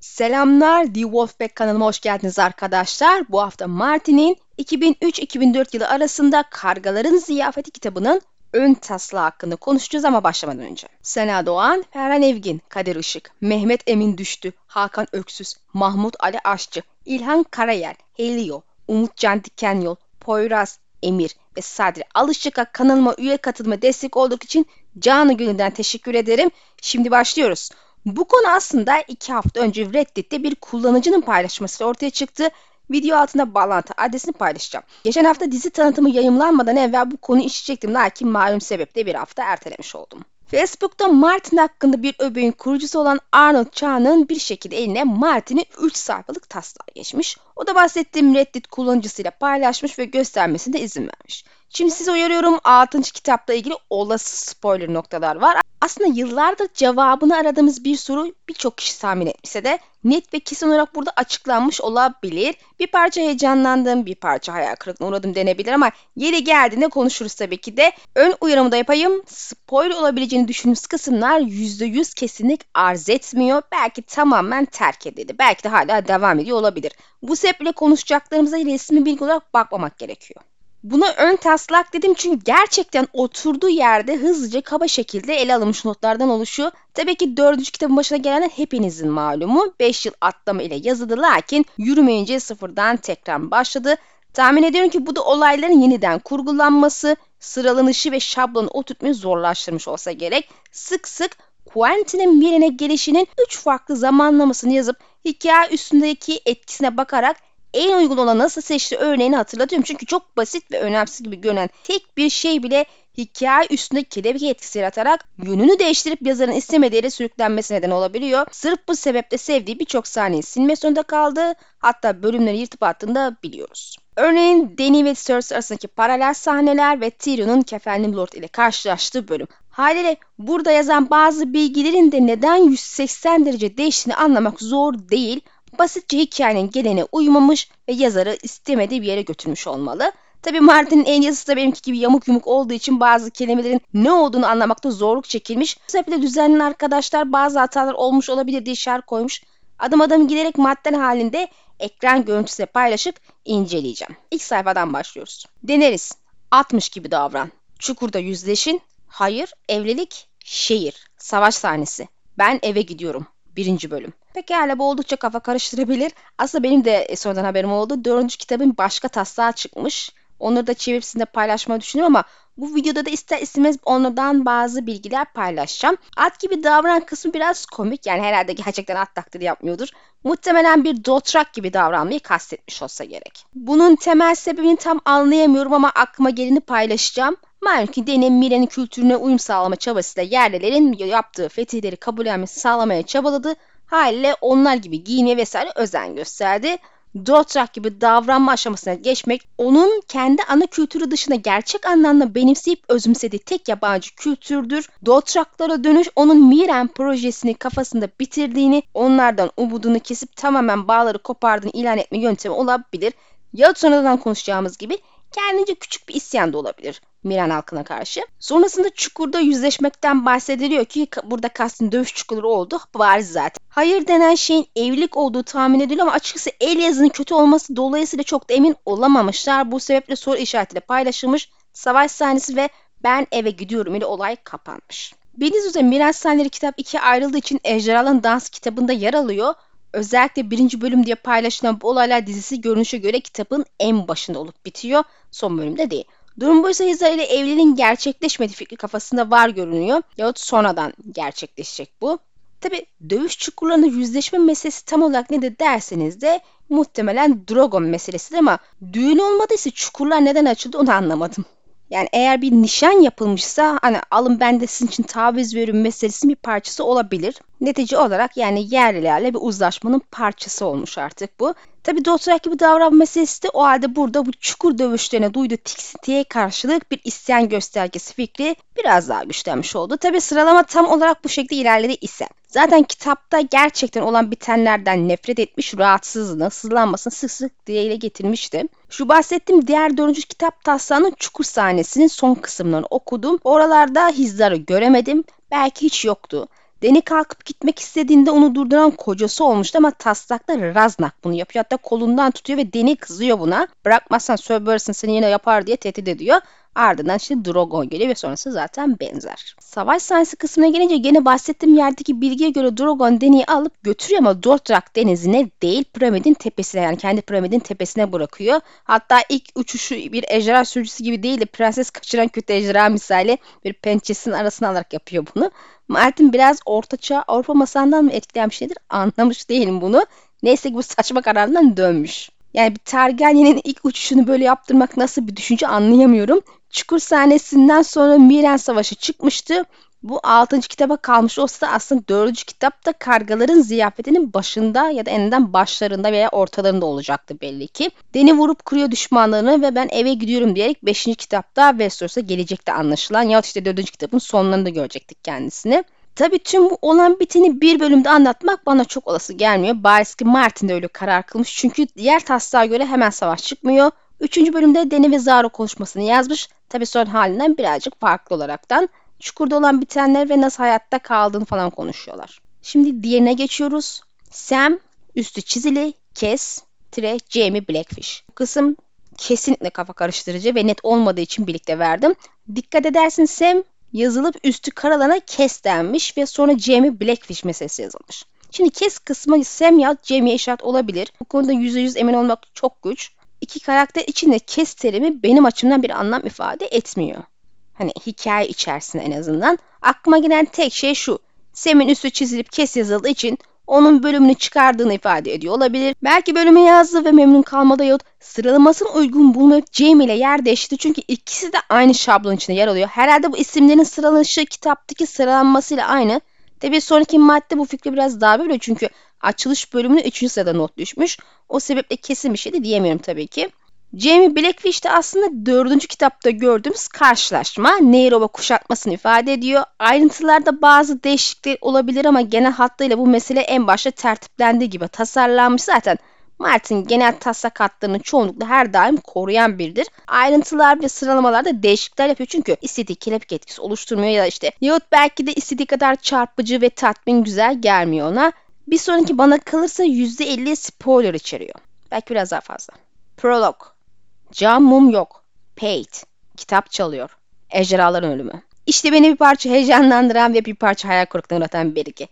Selamlar, The Wolfpack kanalıma hoş geldiniz arkadaşlar. Bu hafta Martin'in 2003-2004 yılı arasında Kargaların Ziyafeti kitabının ön taslağı hakkında konuşacağız ama başlamadan önce. Sena Doğan, Ferhan Evgin, Kadir Işık, Mehmet Emin Düştü, Hakan Öksüz, Mahmut Ali Aşçı, İlhan Karayel, Helio, Umut Can Dikenyol, Poyraz, Emir ve Sadri Alışık'a kanalıma üye katılma destek olduğu için canı gönülden teşekkür ederim. Şimdi başlıyoruz. Bu konu aslında iki hafta önce Reddit'te bir kullanıcının paylaşmasıyla ortaya çıktı. Video altında bağlantı adresini paylaşacağım. Geçen hafta dizi tanıtımı yayımlanmadan evvel bu konuyu işleyecektim lakin malum sebeple bir hafta ertelemiş oldum. Facebook'ta Martin hakkında bir öbeğin kurucusu olan Arnold Cha'nın bir şekilde eline Martin'in 3 sayfalık taslağı geçmiş. O da bahsettiğim Reddit kullanıcısıyla paylaşmış ve göstermesine izin vermiş. Şimdi size uyarıyorum 6. kitapla ilgili olası spoiler noktalar var. Aslında yıllardır cevabını aradığımız bir soru birçok kişi tahmin etmişse de net ve kesin olarak burada açıklanmış olabilir. Bir parça heyecanlandım, bir parça hayal kırıklığına uğradım denebilir ama yeri geldiğinde konuşuruz tabii ki de. Ön uyarımı da yapayım. Spoiler olabileceğini düşündüğümüz kısımlar %100 kesinlik arz etmiyor. Belki tamamen terk edildi. Belki de hala devam ediyor olabilir. Bu sebeple konuşacaklarımıza resmi bilgi olarak bakmamak gerekiyor. Buna ön taslak dedim çünkü gerçekten oturduğu yerde hızlıca kaba şekilde ele alınmış notlardan oluşuyor. Tabii ki dördüncü kitabın başına gelen hepinizin malumu 5 yıl atlama ile yazıldı lakin yürümeyince sıfırdan tekrar başladı. Tahmin ediyorum ki bu da olayların yeniden kurgulanması, sıralanışı ve şablonu oturtmayı zorlaştırmış olsa gerek. Sık sık Quentin'in birine gelişinin 3 farklı zamanlamasını yazıp hikaye üstündeki etkisine bakarak en uygun olan nasıl seçti örneğini hatırlatıyorum. Çünkü çok basit ve önemsiz gibi görünen tek bir şey bile hikaye üstünde kelebek etkisi yaratarak yönünü değiştirip yazarın istemediği yere sürüklenmesi neden olabiliyor. Sırf bu sebeple sevdiği birçok sahneyi silme zorunda kaldı. Hatta bölümleri yırtıp attığını da biliyoruz. Örneğin Dany ve Cersei arasındaki paralel sahneler ve Tyrion'un kefenli Lord ile karşılaştığı bölüm. Haliyle burada yazan bazı bilgilerin de neden 180 derece değiştiğini anlamak zor değil basitçe hikayenin geleneğine uymamış ve yazarı istemediği bir yere götürmüş olmalı. Tabii Martin'in en yazısı da benimki gibi yamuk yumuk olduğu için bazı kelimelerin ne olduğunu anlamakta zorluk çekilmiş. Bu sebeple düzenli arkadaşlar bazı hatalar olmuş olabilir diye şer koymuş. Adım adım giderek madden halinde ekran görüntüsüyle paylaşıp inceleyeceğim. İlk sayfadan başlıyoruz. Deneriz. 60 gibi davran. Çukurda yüzleşin. Hayır, evlilik, şehir, savaş sahnesi. Ben eve gidiyorum. Birinci bölüm. Pekala bu oldukça kafa karıştırabilir. Aslında benim de sonradan haberim oldu. Dördüncü kitabın başka taslağı çıkmış. Onları da çevirip sizinle paylaşmayı düşünüyorum ama bu videoda da ister istemez onlardan bazı bilgiler paylaşacağım. At gibi davranan kısmı biraz komik. Yani herhalde gerçekten at taklidi yapmıyordur. Muhtemelen bir dotrak gibi davranmayı kastetmiş olsa gerek. Bunun temel sebebini tam anlayamıyorum ama aklıma geleni paylaşacağım. Malum ki Deni Mire'nin kültürüne uyum sağlama çabasıyla yerlilerin yaptığı fetihleri kabullenmesi sağlamaya çabaladı. Haliyle onlar gibi giyinmeye vesaire özen gösterdi. Dothraki gibi davranma aşamasına geçmek onun kendi ana kültürü dışında gerçek anlamda benimseyip özümsediği tek yabancı kültürdür. Dothraklara dönüş onun Miren projesini kafasında bitirdiğini, onlardan umudunu kesip tamamen bağları kopardığını ilan etme yöntemi olabilir. Ya sonradan konuşacağımız gibi kendince küçük bir isyan da olabilir. Miran halkına karşı. Sonrasında çukurda yüzleşmekten bahsediliyor ki burada kastın dövüş çukuru oldu bariz zaten. Hayır denen şeyin evlilik olduğu tahmin ediliyor ama açıkçası el yazının kötü olması dolayısıyla çok da emin olamamışlar. Bu sebeple soru işaretiyle paylaşılmış savaş sahnesi ve ben eve gidiyorum ile olay kapanmış. Bildiğiniz üzere Miras Sahneleri kitap ikiye ayrıldığı için Ejderhaların Dans kitabında yer alıyor. Özellikle birinci bölüm diye paylaşılan bu olaylar dizisi görünüşe göre kitabın en başında olup bitiyor. Son bölümde değil. Durum buysa Hizar ile evliliğin gerçekleşmediği fikri kafasında var görünüyor. Yahut sonradan gerçekleşecek bu. Tabi dövüş çukurlarında yüzleşme meselesi tam olarak nedir derseniz de muhtemelen Drogon meselesidir ama düğün olmadıysa çukurlar neden açıldı onu anlamadım. Yani eğer bir nişan yapılmışsa hani alın ben de sizin için taviz veriyorum meselesinin bir parçası olabilir. Netice olarak yani yerlilerle bir uzlaşmanın parçası olmuş artık bu. Tabi Dothraki gibi davranma meselesi de o halde burada bu çukur dövüşlerine duyduğu tiksintiye karşılık bir isyan göstergesi fikri biraz daha güçlenmiş oldu. Tabi sıralama tam olarak bu şekilde ilerledi ise. Zaten kitapta gerçekten olan bitenlerden nefret etmiş, rahatsızlığını, sızlanmasını sık sık dile getirmişti. Şu bahsettiğim diğer dördüncü kitap taslağının çukur sahnesinin son kısımlarını okudum. Oralarda Hizdar'ı göremedim. Belki hiç yoktu. Deni kalkıp gitmek istediğinde onu durduran kocası olmuştu ama taslakta Raznak bunu yapıyor. Hatta kolundan tutuyor ve Deni kızıyor buna. Bırakmazsan Söbersin seni yine yapar diye tehdit ediyor. Ardından işte Drogon geliyor ve sonrası zaten benzer. Savaş sahnesi kısmına gelince gene bahsettiğim yerdeki bilgiye göre Drogon Deni'yi alıp götürüyor ama Dothrak denizine değil piramidin tepesine yani kendi piramidin tepesine bırakıyor. Hatta ilk uçuşu bir ejderha sürücüsü gibi değil de prenses kaçıran kötü ejderha misali bir pençesinin arasına alarak yapıyor bunu. Martin biraz ortaçağ Avrupa masalından mı etkilenmiş nedir anlamış değilim bunu. Neyse ki bu saçma kararından dönmüş. Yani bir Targaryen'in ilk uçuşunu böyle yaptırmak nasıl bir düşünce anlayamıyorum. Çukur sahnesinden sonra Miren Savaşı çıkmıştı. Bu 6. kitaba kalmış olsa da aslında 4. kitapta kargaların ziyafetinin başında ya da eninde başlarında veya ortalarında olacaktı belli ki. Deni vurup kuruyor düşmanlarını ve ben eve gidiyorum diyerek 5. kitapta Westeros'a gelecekti anlaşılan. Ya işte 4. kitabın sonlarında görecektik kendisini. Tabi tüm bu olan biteni bir bölümde anlatmak bana çok olası gelmiyor. Bariz ki Martin de öyle karar kılmış. Çünkü diğer taslağa göre hemen savaş çıkmıyor. Üçüncü bölümde Deni ve Zaro konuşmasını yazmış. Tabi son halinden birazcık farklı olaraktan. Çukurda olan bitenler ve nasıl hayatta kaldığını falan konuşuyorlar. Şimdi diğerine geçiyoruz. Sam, üstü çizili, kes, tire, Jamie Blackfish. Bu kısım kesinlikle kafa karıştırıcı ve net olmadığı için birlikte verdim. Dikkat edersin Sam yazılıp üstü karalana kes denmiş ve sonra Jamie Blackfish meselesi yazılmış. Şimdi kes kısmı Sam ya Jamie eşat olabilir. Bu konuda %100 emin olmak çok güç. İki karakter içinde kes terimi benim açımdan bir anlam ifade etmiyor. Hani hikaye içerisinde en azından. Aklıma gelen tek şey şu. Sam'in üstü çizilip kes yazıldığı için onun bölümünü çıkardığını ifade ediyor olabilir. Belki bölümü yazdı ve memnun kalmadı yahut sıralamasını uygun bulmayıp Jamie ile yer değişti. Çünkü ikisi de aynı şablon içinde yer alıyor. Herhalde bu isimlerin sıralanışı kitaptaki sıralanmasıyla aynı. Tabi sonraki madde bu fikri biraz daha böyle çünkü açılış bölümüne 3. sırada not düşmüş. O sebeple kesin bir şey de diyemiyorum tabii ki. Jamie Blackfish de aslında dördüncü kitapta gördüğümüz karşılaşma Nairobi kuşatmasını ifade ediyor. Ayrıntılarda bazı değişiklikler olabilir ama genel hattıyla bu mesele en başta tertiplendiği gibi tasarlanmış zaten. Martin genel taslak hatlarını çoğunlukla her daim koruyan biridir. Ayrıntılar ve sıralamalarda değişiklikler yapıyor çünkü istediği kelepçe etkisi oluşturmuyor ya da işte yahut belki de istediği kadar çarpıcı ve tatmin güzel gelmiyor ona. Bir sonraki bana kalırsa %50 spoiler içeriyor. Belki biraz daha fazla. Prolog Cam mum yok. Pate. Kitap çalıyor. Ejderhaların ölümü. İşte beni bir parça heyecanlandıran ve bir parça hayal kırıklığına uğratan bilgi.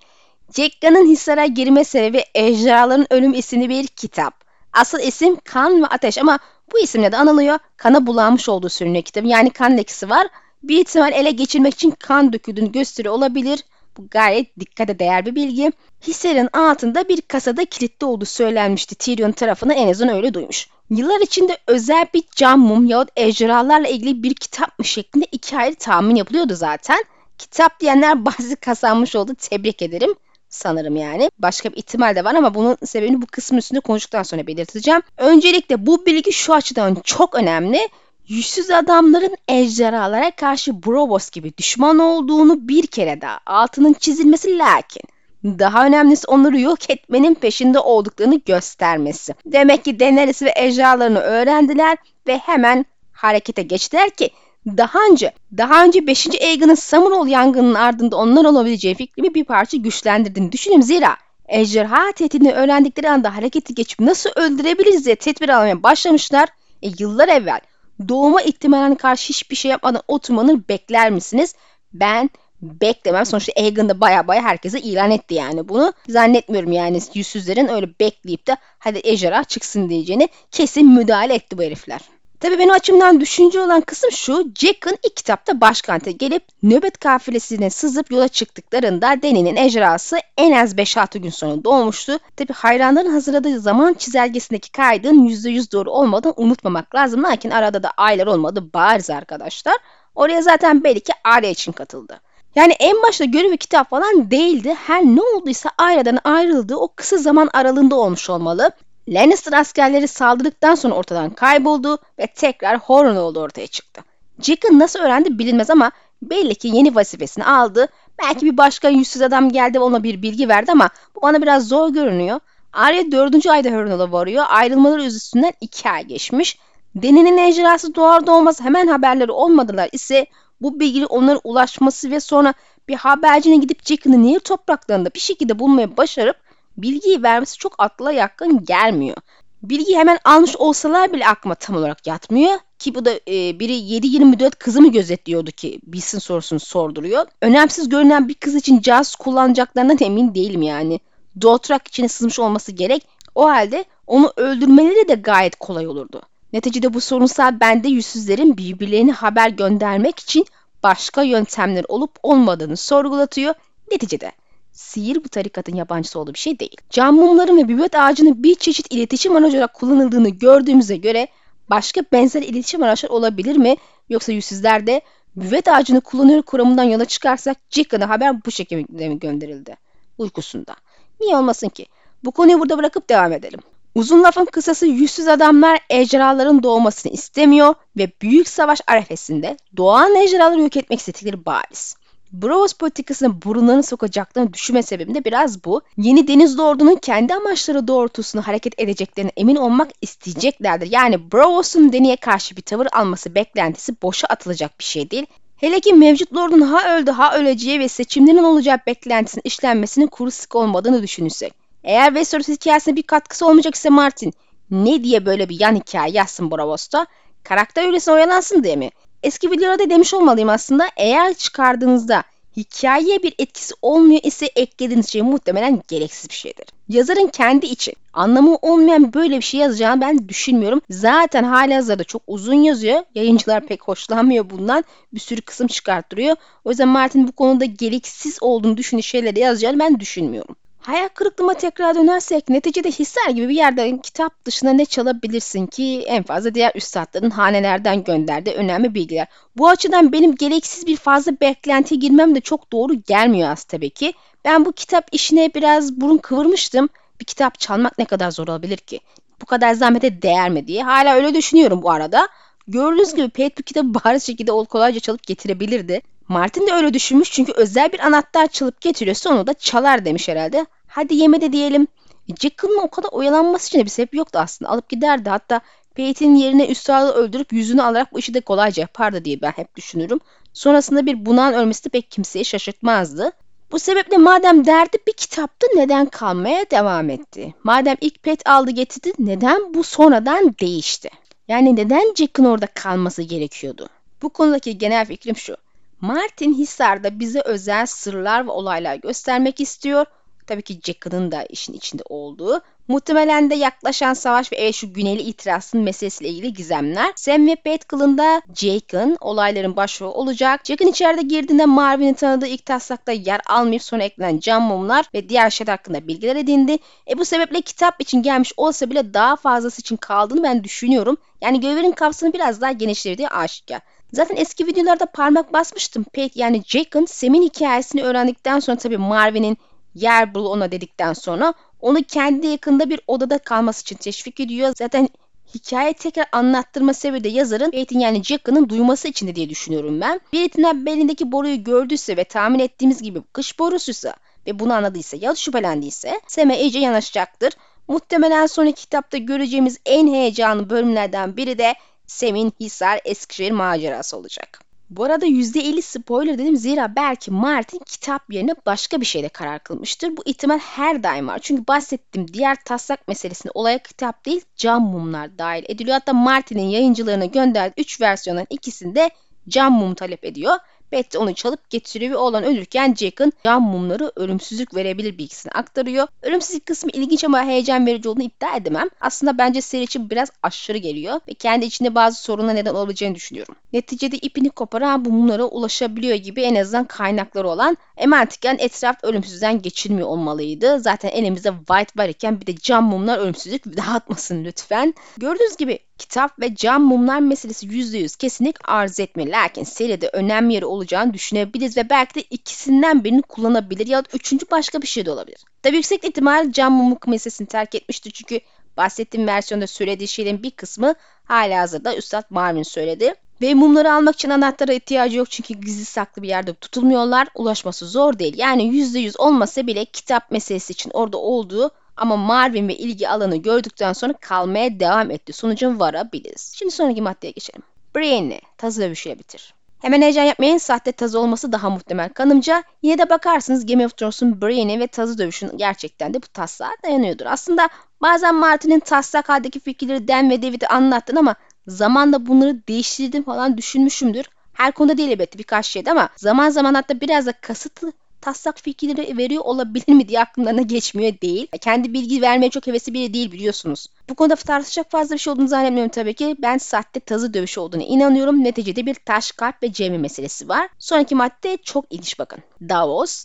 Cekka'nın Hisar'a girme sebebi Ejderhaların Ölüm isimli bir kitap. Asıl isim Kan ve Ateş ama bu isimle de anılıyor. Kana bulanmış olduğu söyleniyor kitabın. Yani kan lekisi var. Bir ihtimal ele geçirmek için kan döküldüğünü gösteriyor olabilir. Bu gayet dikkate değer bir bilgi. Hisar'ın altında bir kasada kilitli olduğu söylenmişti Tyrion tarafına en azından öyle duymuş. Yıllar içinde özel bir cam mum yahut ejderhalarla ilgili bir kitap mı şeklinde iki ayrı tahmin yapılıyordu zaten. Kitap diyenler bazı kazanmış oldu. Tebrik ederim. Sanırım yani. Başka bir ihtimal de var ama bunun sebebini bu kısmın üstünde konuştuktan sonra belirteceğim. Öncelikle bu bilgi şu açıdan çok önemli. Yüzsüz adamların ejderhalara karşı Brovos gibi düşman olduğunu bir kere daha altının çizilmesi lakin daha önemlisi onları yok etmenin peşinde olduklarını göstermesi. Demek ki Daenerys ve ejderhalarını öğrendiler ve hemen harekete geçtiler ki daha önce daha önce 5. Aegon'un Samurol yangının ardında onlar olabileceği fikrimi bir parça güçlendirdiğini düşünün zira ejderha tehdidini öğrendikleri anda hareketi geçip nasıl öldürebiliriz diye tedbir almaya başlamışlar. E, yıllar evvel doğuma ihtimaline karşı hiçbir şey yapmadan oturmanı bekler misiniz? Ben beklemem. Sonuçta Egan da baya baya herkese ilan etti yani bunu. Zannetmiyorum yani yüzsüzlerin öyle bekleyip de hadi ejderha çıksın diyeceğini kesin müdahale etti bu herifler. Tabi benim açımdan düşünce olan kısım şu. Jack'ın ilk kitapta başkente gelip nöbet kafilesine sızıp yola çıktıklarında Deni'nin ejderhası en az 5-6 gün sonra doğmuştu. Tabi hayranların hazırladığı zaman çizelgesindeki kaydın %100 doğru olmadığını unutmamak lazım. Lakin arada da aylar olmadı bariz arkadaşlar. Oraya zaten belki Arya için katıldı. Yani en başta görevi kitap falan değildi. Her ne olduysa Arya'dan ayrıldığı o kısa zaman aralığında olmuş olmalı. Lannister askerleri saldırdıktan sonra ortadan kayboldu ve tekrar Horon oldu ortaya çıktı. Jack'ın nasıl öğrendi bilinmez ama belli ki yeni vazifesini aldı. Belki bir başka yüzsüz adam geldi ve ona bir bilgi verdi ama bu bana biraz zor görünüyor. Arya dördüncü ayda Harrenhal'a varıyor. Ayrılmaları üstünden iki ay geçmiş. Deni'nin ejderhası doğar doğmaz hemen haberleri olmadılar ise bu bilgi onlara ulaşması ve sonra bir habercinin gidip Jack'ını Nehir topraklarında bir şekilde bulmaya başarıp bilgiyi vermesi çok akla yakın gelmiyor. Bilgiyi hemen almış olsalar bile aklıma tam olarak yatmıyor. Ki bu da e, biri 7-24 kızı mı gözetliyordu ki bilsin sorusunu sorduruyor. Önemsiz görünen bir kız için casus kullanacaklarından emin değilim yani. Dothrak içine sızmış olması gerek. O halde onu öldürmeleri de gayet kolay olurdu. Neticede bu sorunsal bende yüzsüzlerin birbirlerine haber göndermek için başka yöntemler olup olmadığını sorgulatıyor. Neticede sihir bu tarikatın yabancısı olduğu bir şey değil. Cam mumların ve bübet ağacının bir çeşit iletişim aracı olarak kullanıldığını gördüğümüze göre başka benzer iletişim araçları olabilir mi? Yoksa yüzsüzler de büvet ağacını kullanıyor kuramından yola çıkarsak Jickan'a haber bu şekilde mi gönderildi? Uykusunda. Niye olmasın ki? Bu konuyu burada bırakıp devam edelim. Uzun lafın kısası yüzsüz adamlar ejderhaların doğmasını istemiyor ve büyük savaş arefesinde doğan ejderhaları yok etmek istedikleri bariz. Bravos politikasına burunlarını sokacaklarını düşünme sebebim de biraz bu. Yeni deniz ordunun kendi amaçları doğrultusunda hareket edeceklerine emin olmak isteyeceklerdir. Yani Bravos'un deniye karşı bir tavır alması beklentisi boşa atılacak bir şey değil. Hele ki mevcut lordun ha öldü ha öleceği ve seçimlerin olacağı beklentisinin işlenmesinin kuru sık olmadığını düşünürsek. Eğer Westeros hikayesine bir katkısı olmayacak ise Martin ne diye böyle bir yan hikaye yazsın Bravos'ta? Karakter öylesine oyalansın diye mi? Eski videolarda demiş olmalıyım aslında. Eğer çıkardığınızda hikayeye bir etkisi olmuyor ise eklediğiniz şey muhtemelen gereksiz bir şeydir. Yazarın kendi için anlamı olmayan böyle bir şey yazacağını ben düşünmüyorum. Zaten hali hazırda çok uzun yazıyor. Yayıncılar pek hoşlanmıyor bundan. Bir sürü kısım çıkarttırıyor. O yüzden Martin bu konuda gereksiz olduğunu düşündüğü şeyleri yazacağını ben düşünmüyorum. Hayal kırıklığıma tekrar dönersek neticede Hisar gibi bir yerden kitap dışında ne çalabilirsin ki en fazla diğer üstadların hanelerden gönderdiği önemli bilgiler. Bu açıdan benim gereksiz bir fazla beklentiye girmem de çok doğru gelmiyor az tabii ki. Ben bu kitap işine biraz burun kıvırmıştım. Bir kitap çalmak ne kadar zor olabilir ki? Bu kadar zahmete değer mi diye. Hala öyle düşünüyorum bu arada. Gördüğünüz gibi Pet bu kitabı bariz şekilde kolayca çalıp getirebilirdi. Martin de öyle düşünmüş çünkü özel bir anahtar çalıp getiriyorsa onu da çalar demiş herhalde. Hadi yemedi diyelim. E, Jekyll'ın o kadar oyalanması için de bir sebep yoktu aslında. Alıp giderdi. Hatta Peyton'in yerine üstadı öldürüp yüzünü alarak bu işi de kolayca yapardı diye ben hep düşünürüm. Sonrasında bir bunağın ölmesi de pek kimseyi şaşırtmazdı. Bu sebeple madem derdi bir kitaptı neden kalmaya devam etti? Madem ilk pet aldı getirdi neden bu sonradan değişti? Yani neden Jack'ın orada kalması gerekiyordu? Bu konudaki genel fikrim şu. Martin Hisar'da bize özel sırlar ve olaylar göstermek istiyor Tabii ki Jack'ın da işin içinde olduğu. Muhtemelen de yaklaşan savaş ve evet şu güneyli itirazın meselesiyle ilgili gizemler. Sam ve Batgirl'ın da Jake'ın olayların başrolü olacak. Jack'ın içeride girdiğinde Marvin'in tanıdığı ilk taslakta yer almayıp sonra eklenen cam mumlar ve diğer şeyler hakkında bilgiler edindi. E bu sebeple kitap için gelmiş olsa bile daha fazlası için kaldığını ben düşünüyorum. Yani görevin kapsamını biraz daha genişlediği aşikar. Zaten eski videolarda parmak basmıştım. Pete yani Jake'ın Sam'in hikayesini öğrendikten sonra tabii Marvin'in yer bul ona dedikten sonra onu kendi yakında bir odada kalması için teşvik ediyor. Zaten hikaye tekrar anlattırma sebebi de yazarın Peyton yani Jack'ın duyması için de diye düşünüyorum ben. Bir belindeki boruyu gördüyse ve tahmin ettiğimiz gibi kış borusuysa ve bunu anladıysa ya da şüphelendiyse Sam'e iyice yanaşacaktır. Muhtemelen sonraki kitapta göreceğimiz en heyecanlı bölümlerden biri de Sam'in Hisar Eskişehir macerası olacak. Bu arada %50 spoiler dedim zira belki Martin kitap yerine başka bir şeyle karar kılmıştır. Bu ihtimal her daim var. Çünkü bahsettiğim diğer taslak meselesinde olaya kitap değil cam mumlar dahil ediliyor. Hatta Martin'in yayıncılarına gönderdiği 3 versiyonun ikisinde cam mum talep ediyor. Betty onu çalıp getiriyor ve oğlan ölürken Jack'ın cam mumları ölümsüzlük verebilir bilgisini aktarıyor. Ölümsüzlük kısmı ilginç ama heyecan verici olduğunu iddia edemem. Aslında bence seri için biraz aşırı geliyor ve kendi içinde bazı sorunlar neden olabileceğini düşünüyorum. Neticede ipini koparan bu mumlara ulaşabiliyor gibi en azından kaynakları olan emantiken etraf ölümsüzden geçilmiyor olmalıydı. Zaten elimizde white var iken bir de cam mumlar ölümsüzlük dağıtmasın lütfen. Gördüğünüz gibi kitap ve cam mumlar meselesi %100 kesinlik arz etmiyor. Lakin seride önemli yeri olacağını düşünebiliriz ve belki de ikisinden birini kullanabilir ya da üçüncü başka bir şey de olabilir. Tabi yüksek ihtimal cam mumluk meselesini terk etmiştir çünkü bahsettiğim versiyonda söylediği şeylerin bir kısmı hala hazırda Üstad Marvin söyledi. Ve mumları almak için anahtara ihtiyacı yok çünkü gizli saklı bir yerde tutulmuyorlar. Ulaşması zor değil. Yani %100 olmasa bile kitap meselesi için orada olduğu ama Marvin ve ilgi alanı gördükten sonra kalmaya devam etti. Sonucun varabiliriz. Şimdi sonraki maddeye geçelim. Brienne, tazı dövüşüyle bitir. Hemen heyecan yapmayın sahte tazı olması daha muhtemel kanımca. Yine de bakarsınız Game of Thrones'un Brienne'i ve tazı dövüşün gerçekten de bu taslağa dayanıyordur. Aslında bazen Martin'in taslak haldeki fikirleri Dan ve David'e anlattın ama zamanla bunları değiştirdim falan düşünmüşümdür. Her konuda değil elbette birkaç şeyde ama zaman zaman hatta biraz da kasıtlı taslak fikirleri veriyor olabilir mi diye aklımdan geçmiyor değil. Kendi bilgi vermeye çok hevesli biri değil biliyorsunuz. Bu konuda tartışacak fazla bir şey olduğunu zannetmiyorum tabii ki. Ben sahte tazı dövüşü olduğunu inanıyorum. Neticede bir taş kalp ve cemi meselesi var. Sonraki madde çok ilginç bakın. Davos,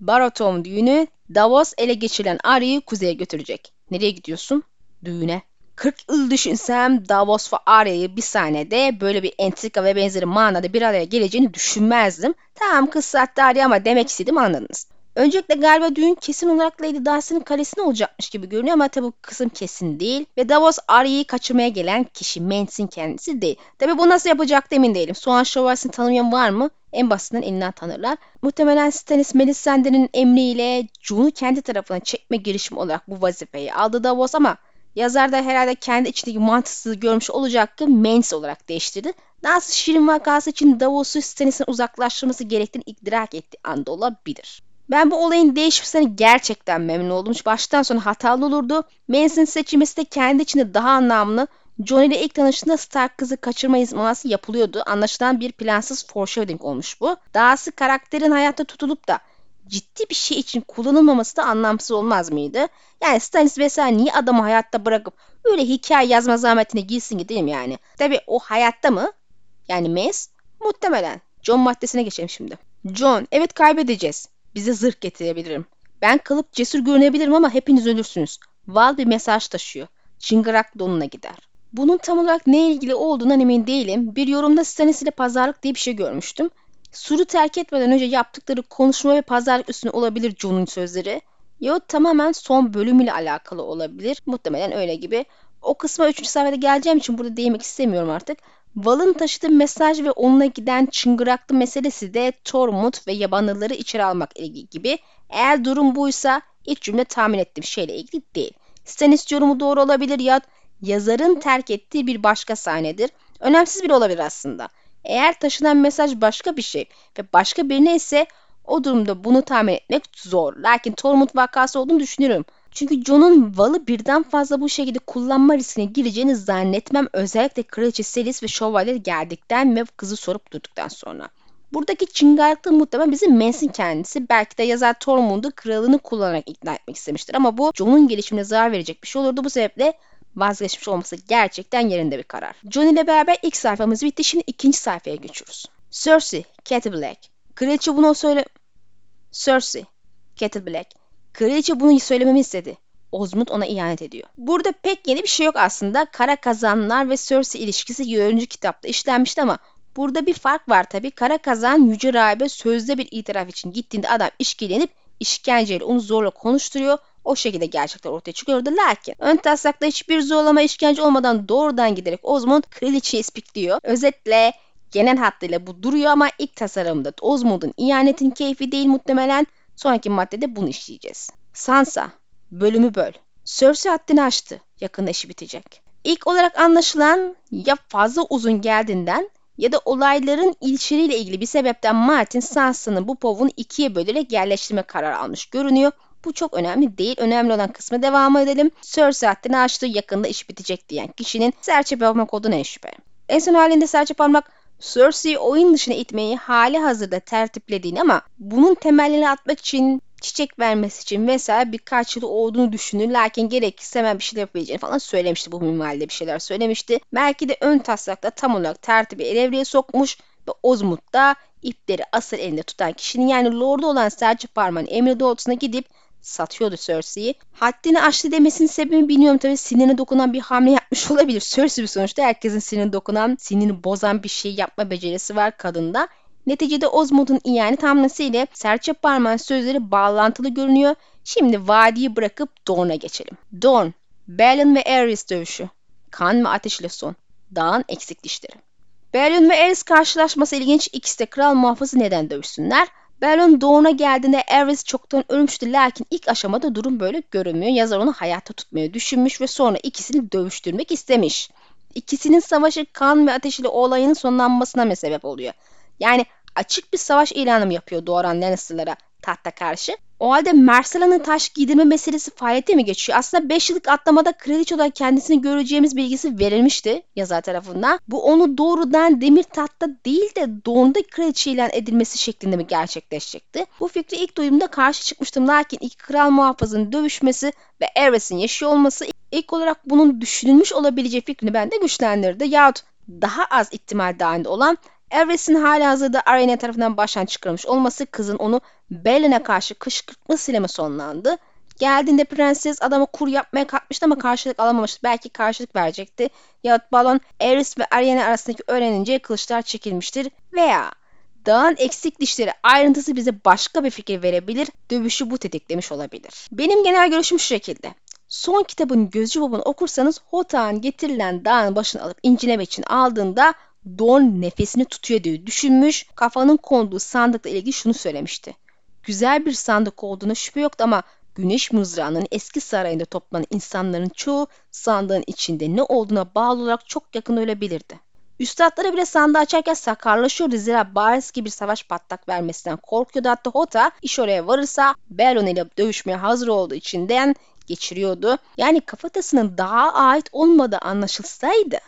Baratheon düğünü Davos ele geçirilen Arya'yı kuzeye götürecek. Nereye gidiyorsun? Düğüne. 40 yıl düşünsem Davos ve Arya'yı bir sahnede böyle bir entrika ve benzeri manada bir araya geleceğini düşünmezdim. Tamam kız saatte Arya ama demek istedim anladınız. Öncelikle galiba düğün kesin olarak Lady Darcy'nin kalesine olacakmış gibi görünüyor ama tabi bu kısım kesin değil. Ve Davos Arya'yı kaçırmaya gelen kişi Mance'in kendisi değil. Tabi bu nasıl yapacak emin değilim. Soğan Şövalyesi'ni tanımayan var mı? En basitinden elinden tanırlar. Muhtemelen Stannis Melisandre'nin emriyle Jon'u kendi tarafına çekme girişimi olarak bu vazifeyi aldı Davos ama Yazar da herhalde kendi içindeki mantıksızlığı görmüş olacak ki Mance olarak değiştirdi. Nasıl Şirin vakası için Davos'u Stannis'in uzaklaştırması gerektiğini idrak etti anda olabilir. Ben bu olayın değişmesine gerçekten memnun oldum. Baştan sona hatalı olurdu. Mance'in seçilmesi de kendi içinde daha anlamlı. John ile ilk tanıştığında Stark kızı kaçırma izmanası yapılıyordu. Anlaşılan bir plansız foreshadowing olmuş bu. Dahası karakterin hayatta tutulup da ciddi bir şey için kullanılmaması da anlamsız olmaz mıydı? Yani Stannis vesaire niye adamı hayatta bırakıp öyle hikaye yazma zahmetine girsin ki değil yani? Tabi o hayatta mı? Yani Mace? Muhtemelen. John maddesine geçelim şimdi. John, evet kaybedeceğiz. Bize zırh getirebilirim. Ben kalıp cesur görünebilirim ama hepiniz ölürsünüz. Val bir mesaj taşıyor. Çıngırak donuna gider. Bunun tam olarak ne ilgili olduğundan emin değilim. Bir yorumda Stannis ile pazarlık diye bir şey görmüştüm. Sur'u terk etmeden önce yaptıkları konuşma ve pazarlık üstüne olabilir John'un sözleri. Ya tamamen son bölümüyle alakalı olabilir. Muhtemelen öyle gibi. O kısma 3. sayfada geleceğim için burada değinmek istemiyorum artık. Val'ın taşıdığı mesaj ve onunla giden çıngıraklı meselesi de Tormund ve yabanlıları içeri almak ilgili gibi. Eğer durum buysa ilk cümle tahmin ettiğim şeyle ilgili değil. Stannis yorumu doğru olabilir ya yazarın terk ettiği bir başka sahnedir. Önemsiz bir olabilir aslında. Eğer taşınan mesaj başka bir şey ve başka birine ise o durumda bunu tahmin etmek zor. Lakin Tormund vakası olduğunu düşünüyorum. Çünkü Jon'un Val'ı birden fazla bu şekilde kullanma riskine gireceğini zannetmem özellikle Kraliçe Selis ve Şövalye geldikten ve kızı sorup durduktan sonra. Buradaki çıngarlıkta muhtemelen bizim Mance'in kendisi. Belki de yazar Tormund'u kralını kullanarak ikna etmek istemiştir. Ama bu Jon'un gelişimine zarar verecek bir şey olurdu. Bu sebeple vazgeçmiş olması gerçekten yerinde bir karar. John ile beraber ilk sayfamız bitti. Şimdi ikinci sayfaya geçiyoruz. Cersei, Cat Black. Kraliçe bunu söyle... Cersei, Cat Black. Kraliçe bunu söylememi istedi. Osmond ona ihanet ediyor. Burada pek yeni bir şey yok aslında. Kara kazanlar ve Cersei ilişkisi 7. kitapta işlenmişti ama burada bir fark var tabi. Kara kazan Yüce Rahibe sözde bir itiraf için gittiğinde adam işkilenip işkenceyle onu zorla konuşturuyor o şekilde gerçekler ortaya çıkıyordu. Lakin ön taslakta hiçbir zorlama işkence olmadan doğrudan giderek Osmond kraliçeyi ispikliyor. Özetle genel hattıyla bu duruyor ama ilk tasarımda Osmond'un ihanetin keyfi değil muhtemelen. Sonraki maddede bunu işleyeceğiz. Sansa, bölümü böl. Cersei haddini aştı. Yakında işi bitecek. İlk olarak anlaşılan ya fazla uzun geldiğinden ya da olayların ilişkileriyle ilgili bir sebepten Martin Sansa'nın bu povunu ikiye bölerek yerleştirme kararı almış görünüyor. Bu çok önemli değil. Önemli olan kısmı devam edelim. Cersei haddini aştı yakında iş bitecek diyen kişinin serçe parmak olduğuna en şüphe. En son halinde serçe parmak Cersei'yi oyun dışına itmeyi hali hazırda tertiplediğini ama bunun temelini atmak için çiçek vermesi için vesaire birkaç yıl olduğunu düşünür. Lakin gerekirse hemen bir şeyler yapabileceğini falan söylemişti. Bu minvalde bir şeyler söylemişti. Belki de ön taslakta tam olarak tertibi el sokmuş ve Ozmut da ipleri asıl elinde tutan kişinin yani Lord'u olan Serçe Parmağın emri doğrultusuna gidip satıyordu Cersei'yi. Haddini aştı demesinin sebebini bilmiyorum tabii sinirine dokunan bir hamle yapmış olabilir. Cersei bir sonuçta herkesin sinirine dokunan, sinirini bozan bir şey yapma becerisi var kadında. Neticede Osmond'un ihanet hamlesiyle serçe parmağın sözleri bağlantılı görünüyor. Şimdi vadiyi bırakıp Dorne'a geçelim. Dorne, Balon ve Aerys dövüşü. Kan ve ateş ile son. Dağın eksik dişleri. Balon ve Aerys karşılaşması ilginç. İkisi de kral muhafızı neden dövüşsünler? Belon doğuna geldiğinde Ares çoktan ölmüştü lakin ilk aşamada durum böyle görünmüyor. Yazar onu hayatta tutmayı düşünmüş ve sonra ikisini dövüştürmek istemiş. İkisinin savaşı kan ve ateş ile olayın sonlanmasına mı sebep oluyor? Yani açık bir savaş ilanı mı yapıyor doğuran Lannister'lara tahta karşı? O halde Mersala'nın taş giydirme meselesi faaliyete mi geçiyor? Aslında 5 yıllık atlamada kraliçe olarak kendisini göreceğimiz bilgisi verilmişti yazar tarafından. Bu onu doğrudan demir tahtta değil de doğumda kraliçe ilan edilmesi şeklinde mi gerçekleşecekti? Bu fikri ilk duyduğumda karşı çıkmıştım. Lakin iki kral muhafızın dövüşmesi ve Eres'in yaşıyor olması ilk olarak bunun düşünülmüş olabileceği fikrini bende güçlendirdi. Yahut daha az ihtimal dahilinde olan Everest'in hala hazırda Arena tarafından baştan çıkarılmış olması kızın onu Bellen'e karşı kışkırtmasıyla mı sonlandı? Geldiğinde prenses adamı kur yapmaya kalkmıştı ama karşılık alamamıştı. Belki karşılık verecekti. Yahut balon Eris ve Ariana arasındaki öğrenince kılıçlar çekilmiştir. Veya dağın eksik dişleri ayrıntısı bize başka bir fikir verebilir. Dövüşü bu tetiklemiş olabilir. Benim genel görüşüm şu şekilde. Son kitabın Gözcü Baba'nı okursanız Hota'nın getirilen dağın başını alıp incelemek için aldığında Don nefesini tutuyor diye düşünmüş. Kafanın konduğu sandıkla ilgili şunu söylemişti. Güzel bir sandık olduğuna şüphe yoktu ama Güneş Mızrağı'nın eski sarayında toplanan insanların çoğu sandığın içinde ne olduğuna bağlı olarak çok yakın ölebilirdi. Üstadları bile sandığı açarken sakarlaşıyordu zira bariz gibi bir savaş patlak vermesinden korkuyordu. Hatta Hota iş oraya varırsa Belon ile dövüşmeye hazır olduğu içinden geçiriyordu. Yani kafatasının daha ait olmadığı anlaşılsaydı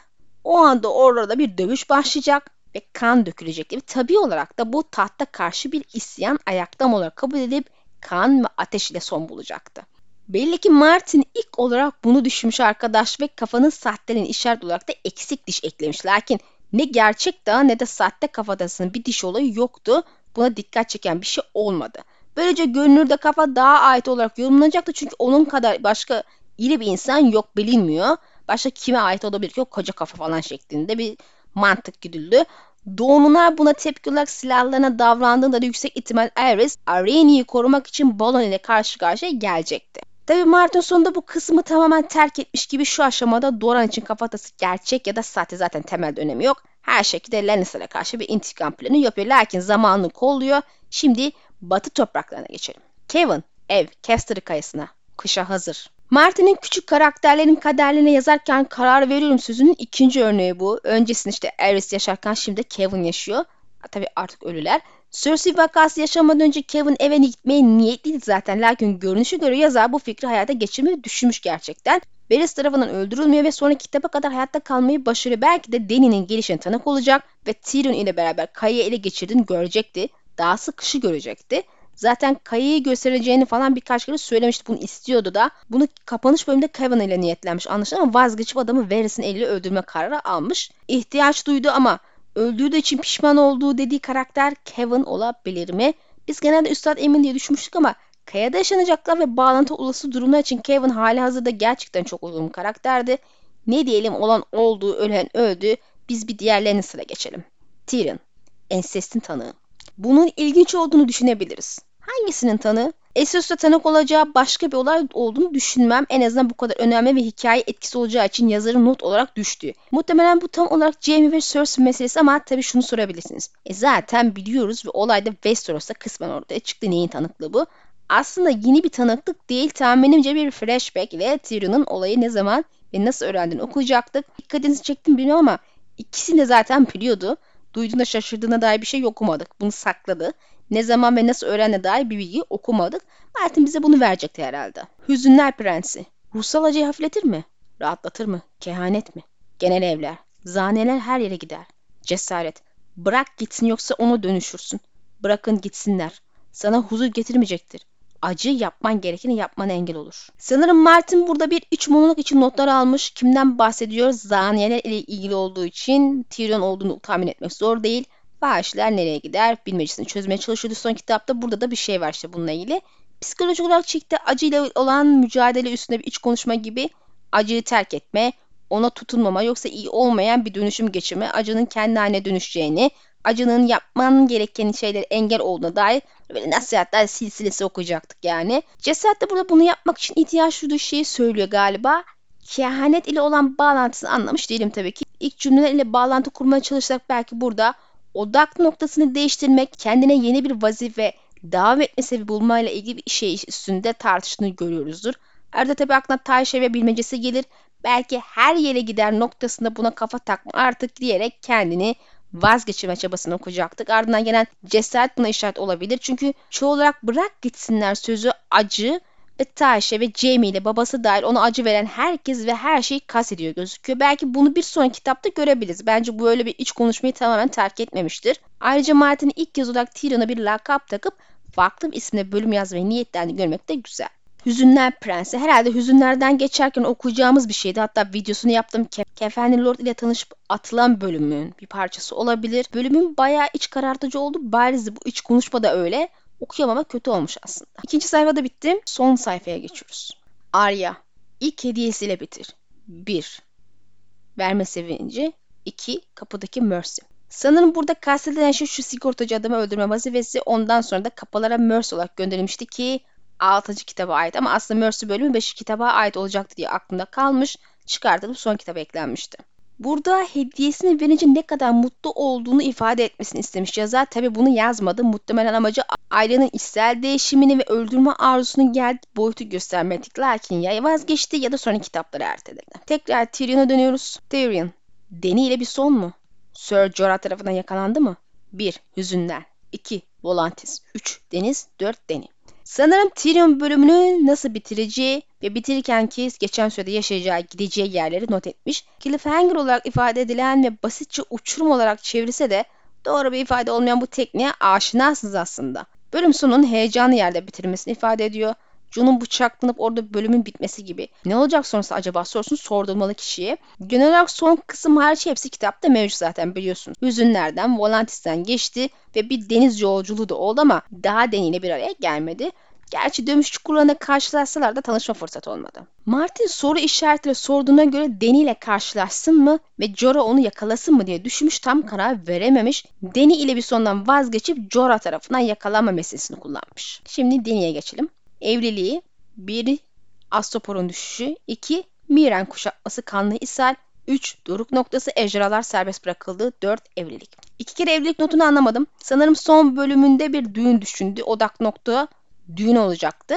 o anda orada bir dövüş başlayacak ve kan dökülecek. Ve tabi olarak da bu tahta karşı bir isyan ayaktam olarak kabul edip kan ve ateş ile son bulacaktı. Belli ki Martin ilk olarak bunu düşünmüş arkadaş ve kafanın sahteliğini işaret olarak da eksik diş eklemiş. Lakin ne gerçek daha ne de sahte kafatasının bir diş olayı yoktu. Buna dikkat çeken bir şey olmadı. Böylece görünürde kafa daha ait olarak yorumlanacaktı çünkü onun kadar başka iri bir insan yok bilinmiyor. Başka kime ait olabilir ki o koca kafa falan şeklinde bir mantık güdüldü. Doğumuna buna tepki olarak silahlarına davrandığında da yüksek ihtimal Ares, Arreni'yi korumak için Balon ile karşı karşıya gelecekti. Tabi Martin sonunda bu kısmı tamamen terk etmiş gibi şu aşamada Doran için kafatası gerçek ya da sahte zaten temelde önemi yok. Her şekilde Lannister'a karşı bir intikam planı yapıyor. Lakin zamanını kolluyor. Şimdi batı topraklarına geçelim. Kevin, ev, Caster'ı kayasına. Kışa hazır. Martin'in küçük karakterlerin kaderlerine yazarken karar veriyorum sözünün ikinci örneği bu. Öncesinde işte Aerys yaşarken şimdi Kevin yaşıyor. Tabi artık ölüler. Cersei vakası yaşamadan önce Kevin eve gitmeye niyetliydi zaten. Lakin görünüşü göre yazar bu fikri hayata geçirmeyi düşünmüş gerçekten. Varys tarafından öldürülmüyor ve sonraki kitaba kadar hayatta kalmayı başarıyor. Belki de Dany'nin gelişine tanık olacak ve Tyrion ile beraber Kaya'yı ele geçirdiğini görecekti. Daha sık kışı görecekti. Zaten Kaya'yı göstereceğini falan birkaç kere söylemişti. Bunu istiyordu da. Bunu kapanış bölümünde Kevin ile niyetlenmiş anlaşılan ama vazgeçip adamı Varys'in eliyle öldürme kararı almış. İhtiyaç duydu ama öldürdüğü için pişman olduğu dediği karakter Kevin olabilir mi? Biz genelde Üstad Emin diye düşünmüştük ama Kaya'da yaşanacaklar ve bağlantı olası durumlar için Kevin hali hazırda gerçekten çok uygun bir karakterdi. Ne diyelim olan oldu, ölen öldü. Biz bir diğerlerine sıra geçelim. Tyrion, ensestin tanığı. Bunun ilginç olduğunu düşünebiliriz. Hangisinin tanığı? Esos'ta tanık olacağı başka bir olay olduğunu düşünmem. En azından bu kadar önemli ve hikaye etkisi olacağı için yazarın not olarak düştü. Muhtemelen bu tam olarak Jamie ve Cersei meselesi ama tabii şunu sorabilirsiniz. E zaten biliyoruz ve olayda Westeros'ta kısmen ortaya çıktı neyin tanıklığı bu. Aslında yeni bir tanıklık değil tahminimce bir flashback ile Tyrion'un olayı ne zaman ve nasıl öğrendiğini okuyacaktık. Dikkatinizi çektim bilmiyorum ama ikisini de zaten biliyordu. Duyduğunda şaşırdığına dair bir şey okumadık. Bunu sakladı. Ne zaman ve nasıl öğrendiğine dair bir bilgi okumadık. Martin bize bunu verecekti herhalde. Hüzünler Prensi. Ruhsal acıyı hafifletir mi? Rahatlatır mı? Kehanet mi? Genel evler. Zaneler her yere gider. Cesaret. Bırak gitsin yoksa onu dönüşürsün. Bırakın gitsinler. Sana huzur getirmeyecektir acı yapman gerekeni yapmana engel olur. Sanırım Martin burada bir üç monolog için notlar almış. Kimden bahsediyor? Zaniyeler ile ilgili olduğu için Tyrion olduğunu tahmin etmek zor değil. Vahşiler nereye gider? Bilmecesini çözmeye çalışıyordu son kitapta. Burada da bir şey var işte bununla ilgili. Psikolojik olarak çekti acıyla olan mücadele üstünde bir iç konuşma gibi acıyı terk etme, ona tutunmama yoksa iyi olmayan bir dönüşüm geçirme, acının kendi haline dönüşeceğini, acının yapman gereken şeyler engel olduğuna dair böyle nasihatler silsilesi okuyacaktık yani. Cesaret de burada bunu yapmak için ihtiyaç duyduğu şeyi söylüyor galiba. Kehanet ile olan bağlantısını anlamış değilim tabii ki. İlk cümleler ile bağlantı kurmaya çalışsak belki burada odak noktasını değiştirmek, kendine yeni bir vazife devam etme sebebi bulmayla ilgili bir şey üstünde tartıştığını görüyoruzdur. Arada tabii aklına Tayşe ve bilmecesi gelir. Belki her yere gider noktasında buna kafa takma artık diyerek kendini vazgeçirme çabasını okuyacaktık. Ardından gelen cesaret buna işaret olabilir. Çünkü çoğu olarak bırak gitsinler sözü acı ve Taşe ve Jamie ile babası dahil ona acı veren herkes ve her şeyi kastediyor gözüküyor. Belki bunu bir sonraki kitapta görebiliriz. Bence bu öyle bir iç konuşmayı tamamen terk etmemiştir. Ayrıca Martin ilk kez olarak Tyrion'a bir lakap takıp farklı bir isimle bölüm yazmayı niyetlendi görmek de güzel. Hüzünler Prensi. Herhalde hüzünlerden geçerken okuyacağımız bir şeydi. Hatta videosunu yaptım. Ke Kefenli Lord ile tanışıp atılan bölümün bir parçası olabilir. Bölümün bayağı iç karartıcı oldu. Bariz bu iç konuşma da öyle. Okuyamama kötü olmuş aslında. İkinci sayfada bitti. Son sayfaya geçiyoruz. Arya. ilk hediyesiyle bitir. 1. Verme sevinci. 2. Kapıdaki Mercy. Sanırım burada kastedilen şey şu sigortacı adamı öldürme vazifesi ondan sonra da kapılara Mercy olarak gönderilmişti ki 6. kitaba ait ama aslında Mercy bölümü 5. kitaba ait olacaktı diye aklımda kalmış. Çıkartılıp son kitaba eklenmişti. Burada hediyesini verince ne kadar mutlu olduğunu ifade etmesini istemiş yazar. Tabi bunu yazmadı. Muhtemelen amacı ailenin içsel değişimini ve öldürme arzusunun geldiği boyutu göstermedik. Lakin ya vazgeçti ya da sonraki kitapları erteledi. Tekrar Tyrion'a dönüyoruz. Tyrion, Deni ile bir son mu? Sir Jorah tarafından yakalandı mı? 1. Hüzünler 2. Volantis 3. Deniz 4. Deni Sanırım Tyrion bölümünü nasıl bitireceği ve bitirirken ki geçen sürede yaşayacağı gideceği yerleri not etmiş. Cliffhanger olarak ifade edilen ve basitçe uçurum olarak çevirilse de doğru bir ifade olmayan bu tekniğe aşinasınız aslında. Bölüm sonunun heyecanlı yerde bitirmesini ifade ediyor. Jon'un bıçaklanıp orada bölümün bitmesi gibi. Ne olacak sonrası acaba sorusunu sordurmalı kişiye. Genel olarak son kısım hariç hepsi kitapta mevcut zaten biliyorsun. Hüzünlerden, Volantis'ten geçti ve bir deniz yolculuğu da oldu ama daha deniyle bir araya gelmedi. Gerçi dövüş çukurlarında karşılaşsalar da tanışma fırsatı olmadı. Martin soru işaretiyle sorduğuna göre Deni ile karşılaşsın mı ve Jorah onu yakalasın mı diye düşünmüş tam karar verememiş. Deni ile bir sondan vazgeçip Jorah tarafından yakalanma meselesini kullanmış. Şimdi Deni'ye geçelim evliliği, 1. Astopor'un düşüşü, 2. Miren kuşatması kanlı ishal, 3. Doruk noktası ejderhalar serbest bırakıldı, 4. Evlilik. İki kere evlilik notunu anlamadım. Sanırım son bölümünde bir düğün düşündü. Odak nokta düğün olacaktı.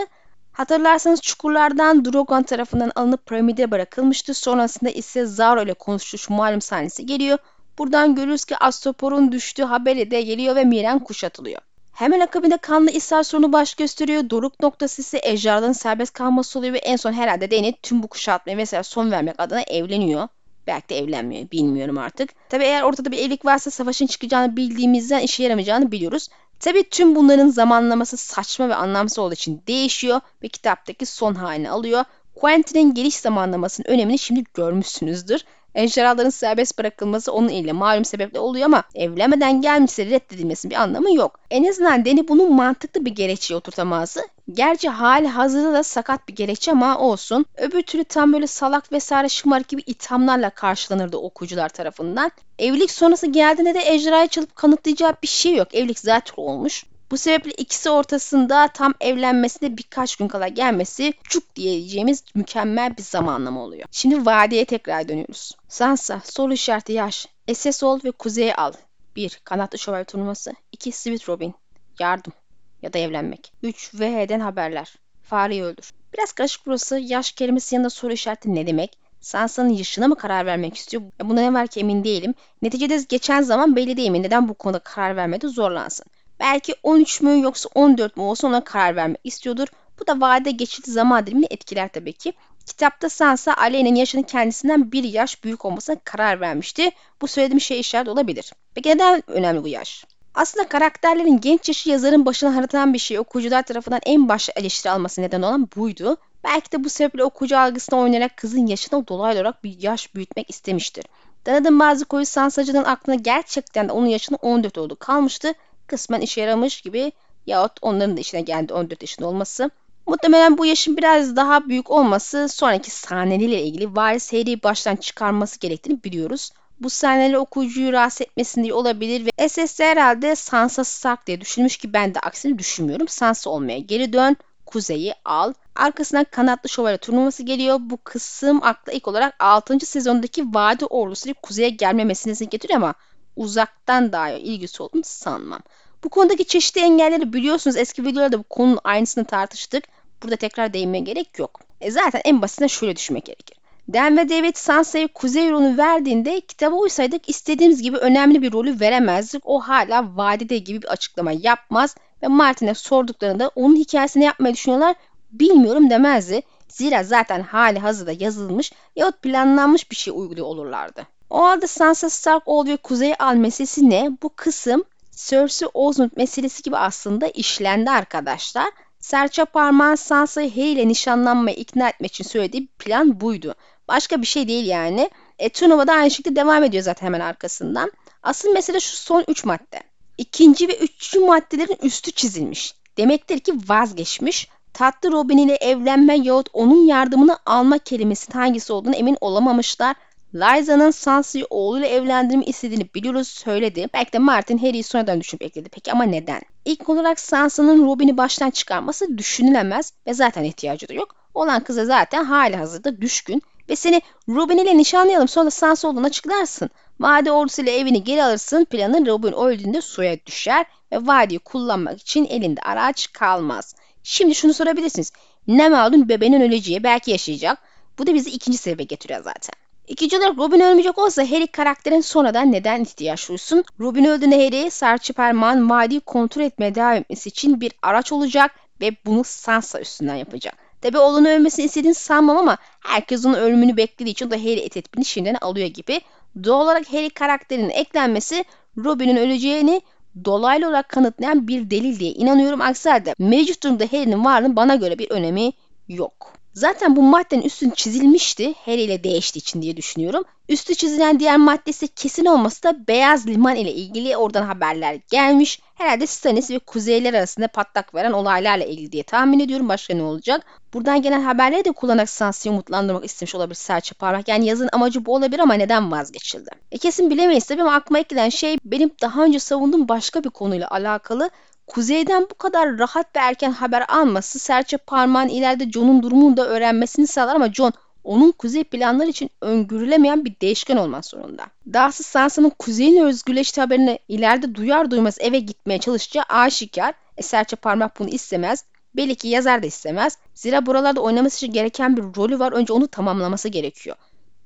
Hatırlarsanız çukurlardan Drogon tarafından alınıp piramide bırakılmıştı. Sonrasında ise Zaro ile konuştuğu malum sahnesi geliyor. Buradan görürüz ki Astopor'un düştüğü haberi de geliyor ve Miren kuşatılıyor. Hemen akabinde kanlı ishal sorunu baş gösteriyor. Doruk noktası ise ejderhaların serbest kalması oluyor ve en son herhalde Dany tüm bu kuşatmaya mesela son vermek adına evleniyor. Belki de evlenmiyor. Bilmiyorum artık. Tabi eğer ortada bir evlilik varsa savaşın çıkacağını bildiğimizden işe yaramayacağını biliyoruz. Tabi tüm bunların zamanlaması saçma ve anlamsız olduğu için değişiyor ve kitaptaki son halini alıyor. Quentin'in geliş zamanlamasının önemini şimdi görmüşsünüzdür. Ejderhaların serbest bırakılması onun ile malum sebeple oluyor ama evlenmeden gelmişse reddedilmesinin bir anlamı yok. En azından Deni bunun mantıklı bir gerekçeye oturtamazdı. Gerçi hali hazırda da sakat bir gerekçe ama olsun. Öbür türlü tam böyle salak vesaire şımarık gibi ithamlarla karşılanırdı okuyucular tarafından. Evlilik sonrası geldiğinde de ejderhayı çalıp kanıtlayacağı bir şey yok. Evlilik zaten olmuş. Bu sebeple ikisi ortasında tam evlenmesine birkaç gün kala gelmesi çuk diyeceğimiz mükemmel bir zamanlama oluyor. Şimdi vadeye tekrar dönüyoruz. Sansa, soru işareti yaş, SS ol ve kuzeye al. 1. Kanatlı şövalye turnuvası. 2. Sweet Robin. Yardım ya da evlenmek. 3. VH'den haberler. Fareyi öldür. Biraz karışık burası. Yaş kelimesi yanında soru işareti ne demek? Sansa'nın yaşına mı karar vermek istiyor? Buna ne var ki emin değilim. Neticede geçen zaman belli değil mi? Neden bu konuda karar vermedi zorlansın. Belki 13 mü yoksa 14 mü olsa ona karar vermek istiyordur. Bu da vade geçici zaman dilimini etkiler tabii ki. Kitapta Sansa Aleyna'nın yaşının kendisinden bir yaş büyük olmasına karar vermişti. Bu söylediğim şey işaret olabilir. Peki neden önemli bu yaş? Aslında karakterlerin genç yaşı yazarın başına haritanan bir şey okuyucular tarafından en başta eleştiri alması neden olan buydu. Belki de bu sebeple okuyucu algısına oynayarak kızın yaşını dolaylı olarak bir yaş büyütmek istemiştir. Tanıdığım bazı koyu Sansacı'nın aklına gerçekten de onun yaşının 14 olduğu kalmıştı kısmen işe yaramış gibi yahut onların da işine geldi 14 yaşında olması. Muhtemelen bu yaşın biraz daha büyük olması sonraki sahneleriyle ilgili varis seriyi baştan çıkarması gerektiğini biliyoruz. Bu sahneleri okuyucuyu rahatsız etmesin diye olabilir ve SS herhalde Sansa Stark diye düşünmüş ki ben de aksini düşünmüyorum. Sansa olmaya geri dön, kuzeyi al. Arkasından kanatlı şövalye turnuvası geliyor. Bu kısım akla ilk olarak 6. sezondaki vadi ordusu kuzeye gelme meselesini getiriyor ama uzaktan daha ilgisi olduğunu sanmam. Bu konudaki çeşitli engelleri biliyorsunuz. Eski videolarda bu konunun aynısını tartıştık. Burada tekrar değinmeye gerek yok. E zaten en basitinden şöyle düşünmek gerekir. Dan ve David Sansa'ya kuzey rolünü verdiğinde kitaba uysaydık istediğimiz gibi önemli bir rolü veremezdik. O hala vadide gibi bir açıklama yapmaz ve Martin'e sorduklarında onun hikayesini yapmayı düşünüyorlar bilmiyorum demezdi. Zira zaten hali hazırda yazılmış yahut planlanmış bir şey uyguluyor olurlardı. O halde Sansa Stark ve Kuzey'i al meselesi ne? Bu kısım Cersei Osmond meselesi gibi aslında işlendi arkadaşlar. Serçe parmağın Sansa'yı Harry ile nişanlanmaya ikna etmek için söylediği plan buydu. Başka bir şey değil yani. E, turnuva da aynı şekilde devam ediyor zaten hemen arkasından. Asıl mesele şu son 3 madde. İkinci ve üçüncü maddelerin üstü çizilmiş. Demektir ki vazgeçmiş. Tatlı Robin ile evlenme yahut onun yardımını alma kelimesinin hangisi olduğunu emin olamamışlar. Lysa'nın Sansa'yı oğluyla evlendirme istediğini biliyoruz söyledi. Belki de Martin Harry'i sonradan düşünüp ekledi. Peki ama neden? İlk olarak Sansa'nın Robin'i baştan çıkarması düşünülemez ve zaten ihtiyacı da yok. Olan kıza zaten hali hazırda düşkün ve seni Robin ile nişanlayalım sonra Sansa olduğunu açıklarsın. Vadi ordusuyla evini geri alırsın planın Robin öldüğünde suya düşer ve vadiyi kullanmak için elinde araç kalmaz. Şimdi şunu sorabilirsiniz. Ne malum bebeğinin öleceği belki yaşayacak. Bu da bizi ikinci sebebe getiriyor zaten. İkinci olarak Robin ölmeyecek olsa Harry karakterin sonradan neden ihtiyaç duysun? Robin öldüğünde Harry Sarı Perman vadiyi kontrol etmeye devam etmesi için bir araç olacak ve bunu Sansa üstünden yapacak. Tabi oğlunun ölmesini istediğini sanmam ama herkes onun ölümünü beklediği için o da Harry etetbini şimdiden alıyor gibi. Doğal olarak Harry karakterinin eklenmesi Robin'in öleceğini dolaylı olarak kanıtlayan bir delil diye inanıyorum. Aksi halde mevcut durumda Harry'nin varlığının bana göre bir önemi yok. Zaten bu maddenin üstün çizilmişti Harry ile değiştiği için diye düşünüyorum. Üstü çizilen diğer maddesi kesin olması da Beyaz Liman ile ilgili oradan haberler gelmiş. Herhalde Stannis ve Kuzeyler arasında patlak veren olaylarla ilgili diye tahmin ediyorum. Başka ne olacak? Buradan gelen haberleri de kullanarak Sansa'yı umutlandırmak istemiş olabilir serçe parmak. Yani yazın amacı bu olabilir ama neden vazgeçildi? E kesin bilemeyiz tabii ama aklıma gelen şey benim daha önce savunduğum başka bir konuyla alakalı. Kuzeyden bu kadar rahat ve erken haber alması serçe parmağın ileride John'un durumunu da öğrenmesini sağlar ama John onun kuzey planları için öngörülemeyen bir değişken olmak zorunda. Dahası Sansa'nın kuzeyin özgürleşti haberini ileride duyar duymaz eve gitmeye çalışacağı aşikar. E serçe parmak bunu istemez. Belli ki yazar da istemez. Zira buralarda oynaması için gereken bir rolü var. Önce onu tamamlaması gerekiyor.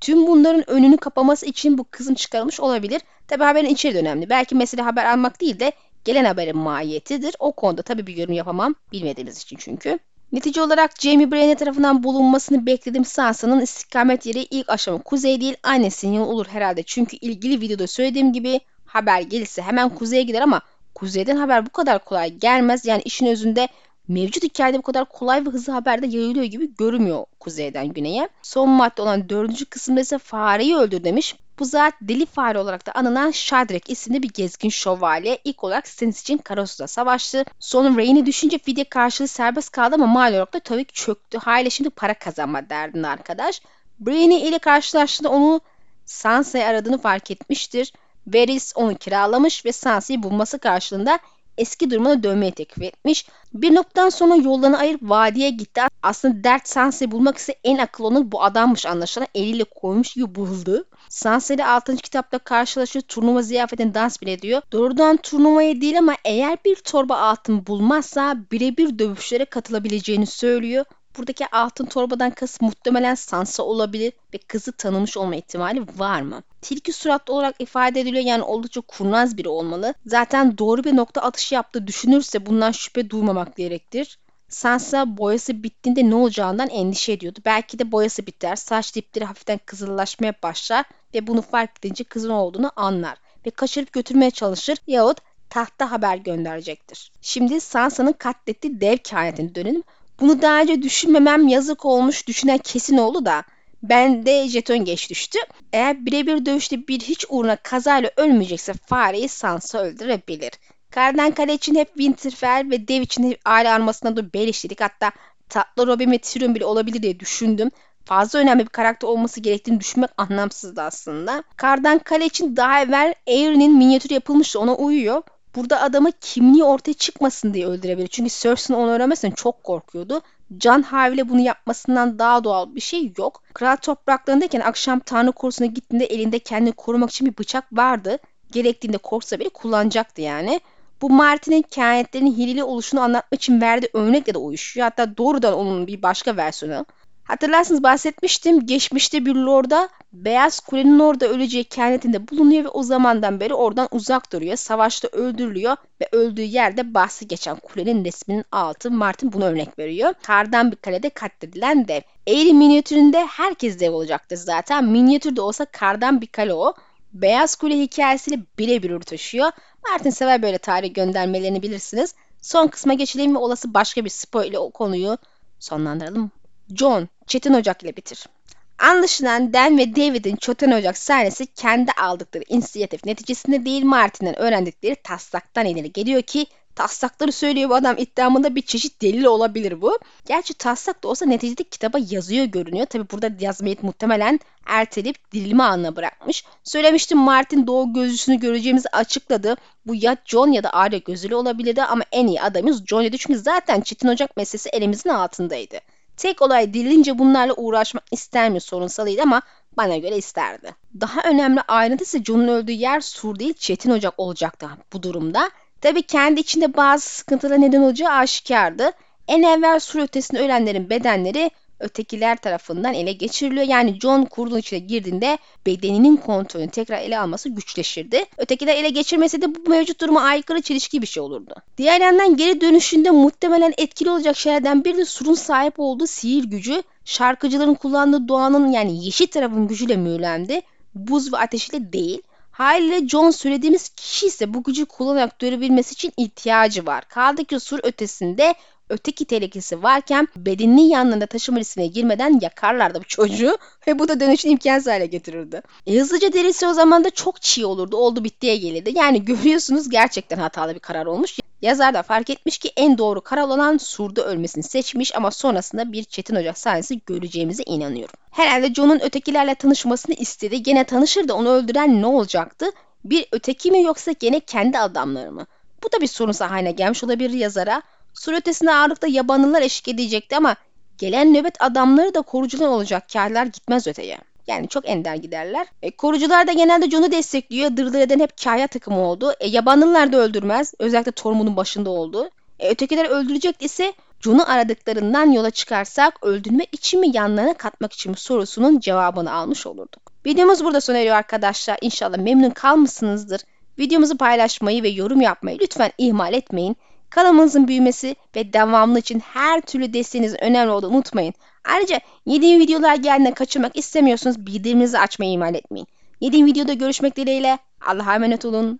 Tüm bunların önünü kapaması için bu kızın çıkarılmış olabilir. Tabi haberin içeriği de önemli. Belki mesele haber almak değil de gelen haberin mahiyetidir. O konuda tabii bir yorum yapamam. Bilmediğimiz için çünkü. Netice olarak Jamie Brayne tarafından bulunmasını beklediğim Sansa'nın istikamet yeri ilk aşama kuzey değil annesinin yanı olur herhalde. Çünkü ilgili videoda söylediğim gibi haber gelirse hemen kuzeye gider ama kuzeyden haber bu kadar kolay gelmez. Yani işin özünde mevcut hikayede bu kadar kolay ve hızlı haberde yayılıyor gibi görünmüyor kuzeyden güneye. Son madde olan dördüncü kısımda ise fareyi öldür demiş. Bu zat deli fare olarak da anılan Shadrach isimli bir gezgin şövalye ilk olarak Stannis için Karasu'da savaştı. Sonra Rhaen'i düşünce fidye karşılığı serbest kaldı ama mal olarak da tabii çöktü. Haliyle şimdi para kazanma derdinde arkadaş. Brienne ile karşılaştığında onu Sansa'yı aradığını fark etmiştir. Varys onu kiralamış ve Sansa'yı bulması karşılığında eski durumuna dönmeyi teklif etmiş. Bir noktadan sonra yollarını ayırıp vadiye gitti. Aslında dert Sansa'yı bulmak ise en akıllı olan bu adammış anlaşılan eliyle koymuş gibi buldu. Sansa ile 6. kitapta karşılaşıyor. Turnuva ziyafetine dans bile ediyor. Doğrudan turnuvaya değil ama eğer bir torba altın bulmazsa birebir dövüşlere katılabileceğini söylüyor. Buradaki altın torbadan kasıt muhtemelen Sansa olabilir ve kızı tanımış olma ihtimali var mı? Tilki suratlı olarak ifade ediliyor yani oldukça kurnaz biri olmalı. Zaten doğru bir nokta atışı yaptığı düşünürse bundan şüphe duymamak gerektir. Sansa boyası bittiğinde ne olacağından endişe ediyordu. Belki de boyası biter, saç dipleri hafiften kızıllaşmaya başlar ve bunu fark edince kızın olduğunu anlar ve kaçırıp götürmeye çalışır yahut tahta haber gönderecektir. Şimdi Sansa'nın katlettiği dev kainatine dönelim. Bunu daha önce düşünmemem yazık olmuş düşünen kesin oldu da ben de jeton geç düştü. Eğer birebir dövüşte bir hiç uğruna kazayla ölmeyecekse fareyi Sansa öldürebilir. Kardan Kale için hep Winterfell ve Dev için hep aile armasına da belişledik. Hatta tatlı Robin ve Tyrion bile olabilir diye düşündüm. Fazla önemli bir karakter olması gerektiğini düşünmek anlamsızdı aslında. Kardan Kale için daha evvel Aeryn'in minyatürü yapılmıştı ona uyuyor. Burada adamı kimliği ortaya çıkmasın diye öldürebilir. Çünkü Cersei'nin onu öğrenmesinden çok korkuyordu. Can havle bunu yapmasından daha doğal bir şey yok. Kral topraklarındayken akşam Tanrı korusuna gittiğinde elinde kendini korumak için bir bıçak vardı. Gerektiğinde korksa bile kullanacaktı yani. Bu Martin'in kainatlerin hileli oluşunu anlatmak için verdiği örnekle de uyuşuyor. Hatta doğrudan onun bir başka versiyonu. Hatırlarsınız bahsetmiştim. Geçmişte bir lorda Beyaz Kule'nin orada öleceği kehanetinde bulunuyor ve o zamandan beri oradan uzak duruyor. Savaşta öldürülüyor ve öldüğü yerde bahsi geçen kulenin resminin altı Martin bunu örnek veriyor. Kardan bir kalede katledilen dev. Eğri minyatüründe herkes dev olacaktır zaten. Minyatürde olsa kardan bir kale o. Beyaz Kule hikayesiyle birebir taşıyor. Martin sever böyle tarih göndermelerini bilirsiniz. Son kısma geçelim ve olası başka bir spoiler o konuyu sonlandıralım. John, Çetin Ocak ile bitir. Anlaşılan Dan ve David'in Çetin Ocak sahnesi kendi aldıkları inisiyatif neticesinde değil Martin'den öğrendikleri taslaktan ileri geliyor ki taslakları söylüyor bu adam iddiamında bir çeşit delil olabilir bu. Gerçi taslak da olsa neticede kitaba yazıyor görünüyor. Tabi burada yazmayı muhtemelen erteleyip dirilme anına bırakmış. Söylemiştim Martin doğu gözlüsünü göreceğimizi açıkladı. Bu ya John ya da Arya gözlü olabilirdi ama en iyi adamımız John. Çünkü zaten Çetin Ocak meselesi elimizin altındaydı. Tek olay dirilince bunlarla uğraşmak ister mi sorunsalıydı ama bana göre isterdi. Daha önemli ayrıntı ise John'un öldüğü yer Sur değil Çetin Ocak olacaktı bu durumda. Tabi kendi içinde bazı sıkıntılara neden olacağı aşikardı. En evvel sur ötesinde ölenlerin bedenleri ötekiler tarafından ele geçiriliyor. Yani John kurdun içine girdiğinde bedeninin kontrolünü tekrar ele alması güçleşirdi. Ötekiler ele geçirmese de bu mevcut duruma aykırı çelişki bir şey olurdu. Diğer yandan geri dönüşünde muhtemelen etkili olacak şeylerden biri de surun sahip olduğu sihir gücü. Şarkıcıların kullandığı doğanın yani yeşil tarafın gücüyle mühürlendi. Buz ve ateşiyle değil. Haliyle John söylediğimiz kişi ise bu gücü kullanarak görebilmesi için ihtiyacı var. Kaldı ki sur ötesinde öteki tehlikesi varken bedeninin yanlarında taşıma riskine girmeden yakarlardı bu çocuğu ve bu da dönüşün imkansız hale getirirdi. E, hızlıca derisi o zaman da çok çiğ olurdu. Oldu bittiye gelirdi. Yani görüyorsunuz gerçekten hatalı bir karar olmuş. Yazar da fark etmiş ki en doğru karar olan Sur'da ölmesini seçmiş ama sonrasında bir Çetin Ocak sahnesi göreceğimize inanıyorum. Herhalde John'un ötekilerle tanışmasını istedi. Gene tanışır da onu öldüren ne olacaktı? Bir öteki mi yoksa gene kendi adamları mı? Bu da bir sorun haline gelmiş olabilir yazara. Sur ötesinde ağırlıkta yabanlılar eşlik edecekti ama gelen nöbet adamları da korucular olacak. Kârlar gitmez öteye. Yani çok ender giderler. E, korucular da genelde Jon'u destekliyor. Dırdır eden hep kaya takımı oldu. E, yabanlılar da öldürmez. Özellikle Tormund'un başında oldu. E, ötekiler öldürecek ise Jon'u aradıklarından yola çıkarsak öldürmek için mi yanlarına katmak için mi sorusunun cevabını almış olurduk. Videomuz burada sona eriyor arkadaşlar. İnşallah memnun kalmışsınızdır. Videomuzu paylaşmayı ve yorum yapmayı lütfen ihmal etmeyin. Kanalımızın büyümesi ve devamlı için her türlü desteğinizin önemli olduğunu unutmayın. Ayrıca yeni videolar geldiğinde kaçırmak istemiyorsanız bildiriminizi açmayı ihmal etmeyin. Yeni videoda görüşmek dileğiyle. Allah'a emanet olun.